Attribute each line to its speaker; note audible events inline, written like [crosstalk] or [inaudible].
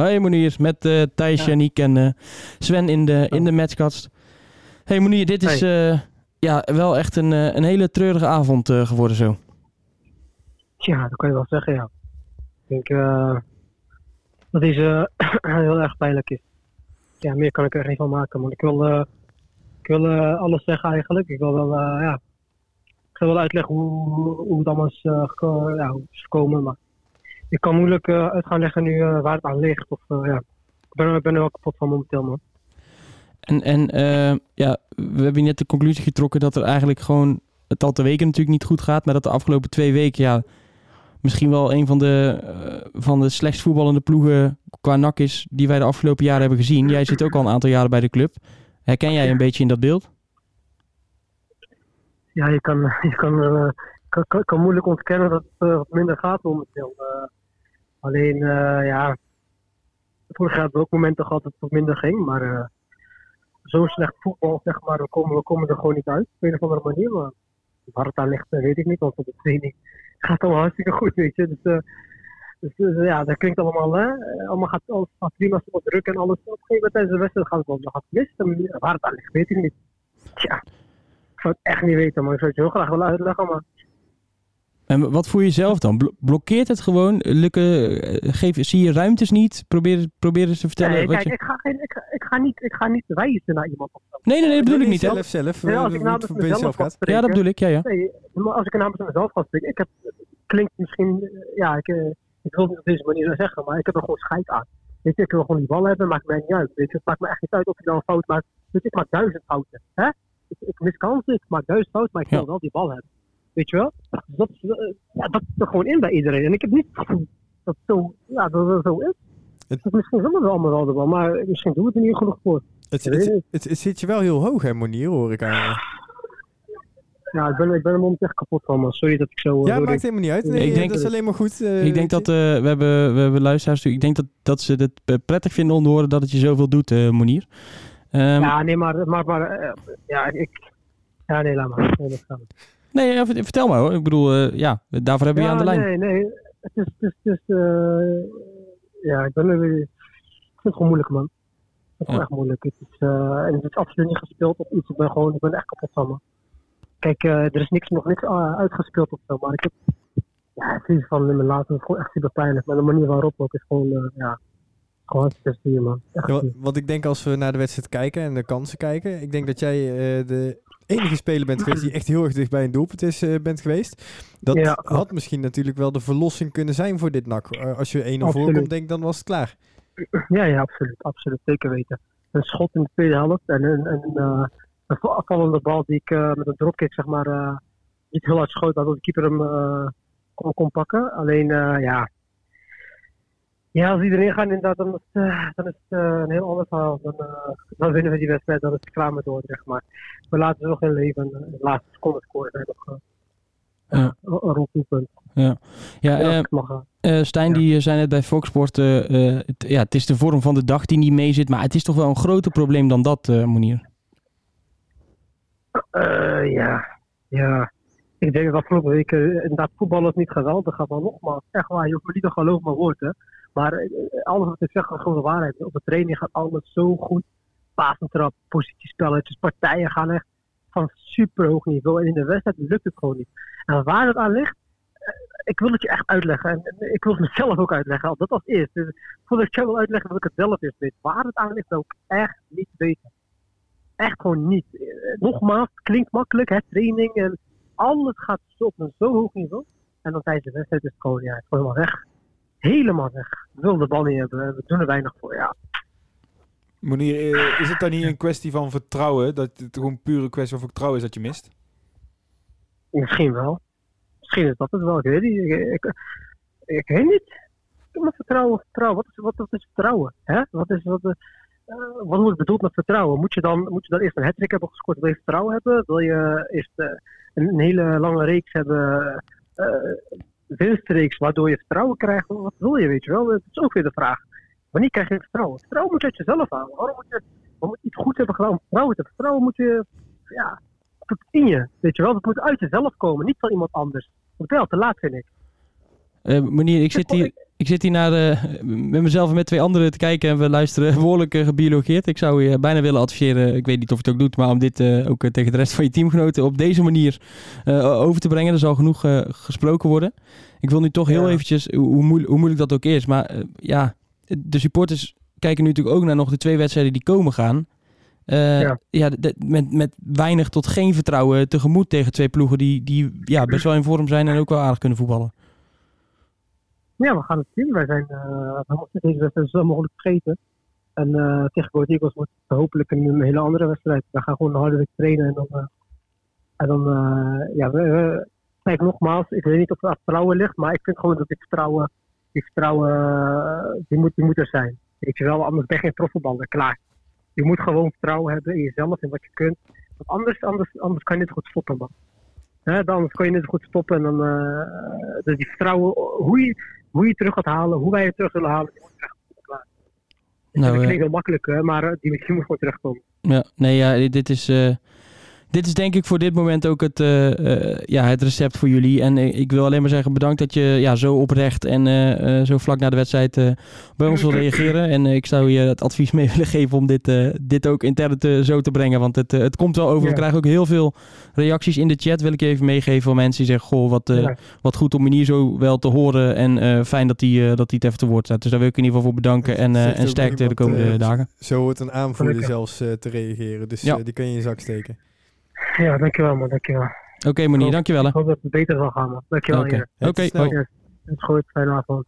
Speaker 1: Hoi Monier, met uh, Thijs, ja. Janiek en uh, Sven in de, in de matchkast. Hey Monier, dit is hey. uh, ja, wel echt een, een hele treurige avond geworden zo.
Speaker 2: Ja, dat kan je wel zeggen, ja. Ik denk dat deze [clears throat] heel erg pijnlijk is. Ja, meer kan ik er geen van maken, man. Ik wil, ik wil alles zeggen eigenlijk. Ik wil wel, ja, ik wil wel uitleggen hoe, hoe het allemaal is, ja, is gekomen, maar ik kan moeilijk uh, uit gaan leggen nu uh, waar het aan ligt. Of, uh, ja. Ik ben, ik ben er wel kapot van momenteel, man.
Speaker 1: En, en ja, we hebben net de conclusie getrokken dat er eigenlijk gewoon het al te weken natuurlijk niet goed gaat. Maar dat de afgelopen twee weken ja, misschien wel een van de, van de slechtst voetballende ploegen qua NAC is die wij de afgelopen jaren hebben gezien. Jij zit ook al een aantal jaren bij de club. Herken jij een beetje in dat beeld?
Speaker 2: Ja, je kan, [laughs] je kan, kan, kan, kan moeilijk ontkennen dat het minder gaat momenteel. Alleen, uh, ja, vorig jaar hebben we ook momenten gehad dat het wat minder ging. Maar uh, zo slecht voetbal, zeg maar, we komen, we komen er gewoon niet uit. Op een of andere manier. Maar waar het aan ligt, weet ik niet. Want op de training gaat het hartstikke goed, weet je. Dus, uh, dus, dus ja, dat klinkt allemaal, hè. Allemaal gaat, alles gaat prima, druk en alles. Op een gegeven moment tijdens de wedstrijd gaat het wel gaat mis. Waar het aan ligt, weet ik niet. Ja, ik zou het echt niet weten, maar ik zou het heel graag willen uitleggen. Maar
Speaker 1: en wat voel je zelf dan? Blokkeert het gewoon? Lukken, geef, zie je ruimtes niet? Probeer, probeer eens te vertellen.
Speaker 2: Nee, kijk,
Speaker 1: je...
Speaker 2: ik, ga geen, ik, ga, ik, ga niet, ik ga niet wijzen naar iemand. Of zo.
Speaker 1: Nee, nee, nee, dat bedoel ik niet.
Speaker 3: Zelf, zelf.
Speaker 2: Nee, als ik namens mezelf ga spreken.
Speaker 1: Ja, dat bedoel ik, ja, ja.
Speaker 2: Nee, maar als ik namens mezelf ga spreken, ik heb, klinkt misschien, ja, ik, ik wil het niet op deze manier zo zeggen, maar ik heb er gewoon scheid aan. Weet je, ik wil gewoon die bal hebben, maakt mij niet uit. Weet je, het maakt me echt niet uit of ik dan een fout maak. Weet je, ik maak duizend fouten. Hè? Ik, ik mis kansen, ik maak duizend fouten, maar ik wil ja. wel die bal hebben. Weet je wel? Dat, ja, dat zit er gewoon in bij iedereen. En ik heb niet het gevoel dat, zo, ja, dat het zo is. Het... Dus misschien willen we allemaal wel wel, maar misschien doen we het er niet genoeg voor.
Speaker 3: Het, het, het, het, het zit je wel heel hoog, hè, Monier, hoor ik aan
Speaker 2: ja, ik ben, ik ben er momenteel echt kapot van, man. Sorry dat ik zo...
Speaker 3: Ja, maakt helemaal niet uit. Nee, ik denk dat is alleen maar goed. Uh,
Speaker 1: ik denk dat, uh, we, hebben, we hebben luisteraars Ik denk dat, dat ze het prettig vinden om te horen dat het je zoveel doet, uh, Monier.
Speaker 2: Um, ja, nee, maar... maar, maar ja, ik... Ja, nee, laat maar. Nee, dat gaat.
Speaker 1: Nee, ja, vertel maar hoor. Ik bedoel, uh, ja, daarvoor hebben we
Speaker 2: ja,
Speaker 1: je aan de lijn.
Speaker 2: Nee, nee. Het is, het is, het is uh, ja, ik ben er weer... Ik vind het gewoon moeilijk, man. Het is ja. echt moeilijk. Het is, uh, en het is absoluut niet gespeeld of iets. Ik ben gewoon, ik ben echt kapot van me. Kijk, er is niks, nog niks uitgespeeld of zo, maar ik heb... Ja, het is van in mijn laatste is gewoon echt super pijnlijk. Maar de manier waarop ook is gewoon, ja... Gewoon het man.
Speaker 3: Ja, want ik denk als we naar de wedstrijd kijken en de kansen kijken, ik denk dat jij de enige speler bent geweest die [clears throat] echt heel erg dicht bij een doelpunt is, uh, bent geweest. Dat ja. had misschien natuurlijk wel de verlossing kunnen zijn voor dit NAC. Uh, als je 1-0 voorkomt, denk dan was het klaar.
Speaker 2: Ja, ja, absoluut. Absoluut, zeker weten. Een schot in de tweede helft en een, een, een afvallende bal die ik met een dropkick, zeg maar, niet heel hard schoot, dat de keeper hem kon, kon pakken. Alleen, ja, ja, als iedereen gaat inderdaad, dan is, uh, dan is het uh, een heel ander verhaal. Dan, uh, dan winnen we die wedstrijd, dan is het klaar met Dordrecht. Maar we laten ze nog in leven. En de laatste seconde scoren zijn nog ja. een rondpunt.
Speaker 1: Ja, ja, ja Stijn die zei net bij Fox Sport, het, ja, het is de vorm van de dag die niet mee zit. Maar het is toch wel een groter probleem dan dat, Monier?
Speaker 2: ja, ja. Ik denk dat afgelopen week inderdaad voetbal is niet geweldig gaat. Maar nogmaals, echt waar, je hoeft me niet te geloven maar woord, hè. Maar alles wat ik zeg is gewoon de waarheid. Op de training gaat alles zo goed. Pasentrap, positiespelletjes, partijen gaan echt van super hoog niveau. En in de wedstrijd lukt het gewoon niet. En waar dat aan ligt, ik wil het je echt uitleggen. En ik wil het mezelf ook uitleggen. Dat als eerst. Dus voordat ik jou wil uitleggen, wil ik het zelf eerst weet. Waar het aan ligt, wil ik echt niet weten. Echt gewoon niet. Nogmaals, het klinkt makkelijk, hè, training en alles gaat op een zo hoog niveau. En dan tijdens de wedstrijd is het gewoon, ja, het gewoon helemaal weg helemaal weg. We willen de bal niet hebben. We doen er weinig voor, ja.
Speaker 3: Monier, is het dan niet een kwestie van vertrouwen? Dat het gewoon pure kwestie van vertrouwen is dat je mist?
Speaker 2: Misschien wel. Misschien is dat het wel. Ik weet niet. Ik, ik, ik weet niet. Heb vertrouwen. vertrouwen. Wat, is, wat, wat is vertrouwen? Hè? Wat, is, wat, uh, wat wordt bedoeld met vertrouwen? Moet je dan, moet je dan eerst een hat hebben gescoord? Wil je vertrouwen hebben? Wil je eerst uh, een hele lange reeks hebben? Uh, winstreeks waardoor je vertrouwen krijgt. Wat wil je, weet je wel? Dat is ook weer de vraag. Wanneer krijg je vertrouwen? Vertrouwen moet je uit jezelf halen. Waarom moet je, waarom moet je iets goed hebben gedaan om vertrouwen te Vertrouwen moet je, ja, in je, weet je wel? Dat moet uit jezelf komen, niet van iemand anders. Dat je al te laat, vind ik.
Speaker 1: Uh, meneer, ik zit hier... ik zit hier naar, met mezelf en met twee anderen te kijken en we luisteren [laughs] behoorlijk gebiologeerd. Ik zou je bijna willen adviseren, ik weet niet of je het ook doet, maar om dit ook tegen de rest van je teamgenoten op deze manier over te brengen. Er zal genoeg gesproken worden. Ik wil nu toch heel eventjes, hoe, moeilijk, hoe moeilijk dat ook is, maar ja, de supporters kijken nu natuurlijk ook naar nog de twee wedstrijden die komen gaan. Ja, ja met, met weinig tot geen vertrouwen tegemoet tegen twee ploegen die, die ja, best wel in vorm zijn en ook wel aardig kunnen voetballen.
Speaker 2: Ja, we gaan het zien. Wij zijn uh, we moeten deze wedstrijd zo mogelijk vergeten. En uh, tegen Goat Eagles wordt het hopelijk een, hele andere wedstrijd. We gaan gewoon harder trainen en dan, uh, en dan ja, we, kijk nogmaals, ik weet niet of het vertrouwen ligt, maar ik vind gewoon dat die vertrouwen, die vertrouwen, die moet, die moet er zijn. Weet je wel, anders ben je geen profvoetballer, klaar. Je moet gewoon vertrouwen hebben in jezelf en wat je kunt. Want anders, anders, anders kan je niet goed stoppen, man. He, anders kan je niet goed stoppen en dan uh, dus die vertrouwen, hoe je, hoe je terug gaat halen, hoe wij het terug zullen halen, die moet terug klaar. Nou, dat klinkt heel makkelijk, maar eh, die, die moet gewoon terugkomen.
Speaker 1: Ja, nee, ja, dit is... Dit is denk ik voor dit moment ook het, uh, ja, het recept voor jullie. En ik wil alleen maar zeggen bedankt dat je ja, zo oprecht en zo vlak na de wedstrijd bij ons wil reageren. En ik zou je het advies mee [laughs] willen geven om dit, dit ook intern te, zo te brengen. Want het, het komt wel over. We krijgen ook heel veel reacties in de chat. Wil ik je even meegeven van mensen die zeggen: Goh, wat, wat goed om hier zo wel te horen. En fijn dat die, dat die het even te woord staat. Dus daar wil ik in ieder geval voor bedanken. En, en sterkte de komende dagen.
Speaker 3: Zo wordt een aanvoerder zelfs te reageren. Dus die kan je in je zak steken.
Speaker 2: Ja, dankjewel man, dankjewel.
Speaker 1: Oké okay, Monier, dankjewel.
Speaker 2: Ik hoop dat het beter zal gaan man. Dankjewel
Speaker 1: Oké, okay.
Speaker 2: okay. Het is goed, fijne avond.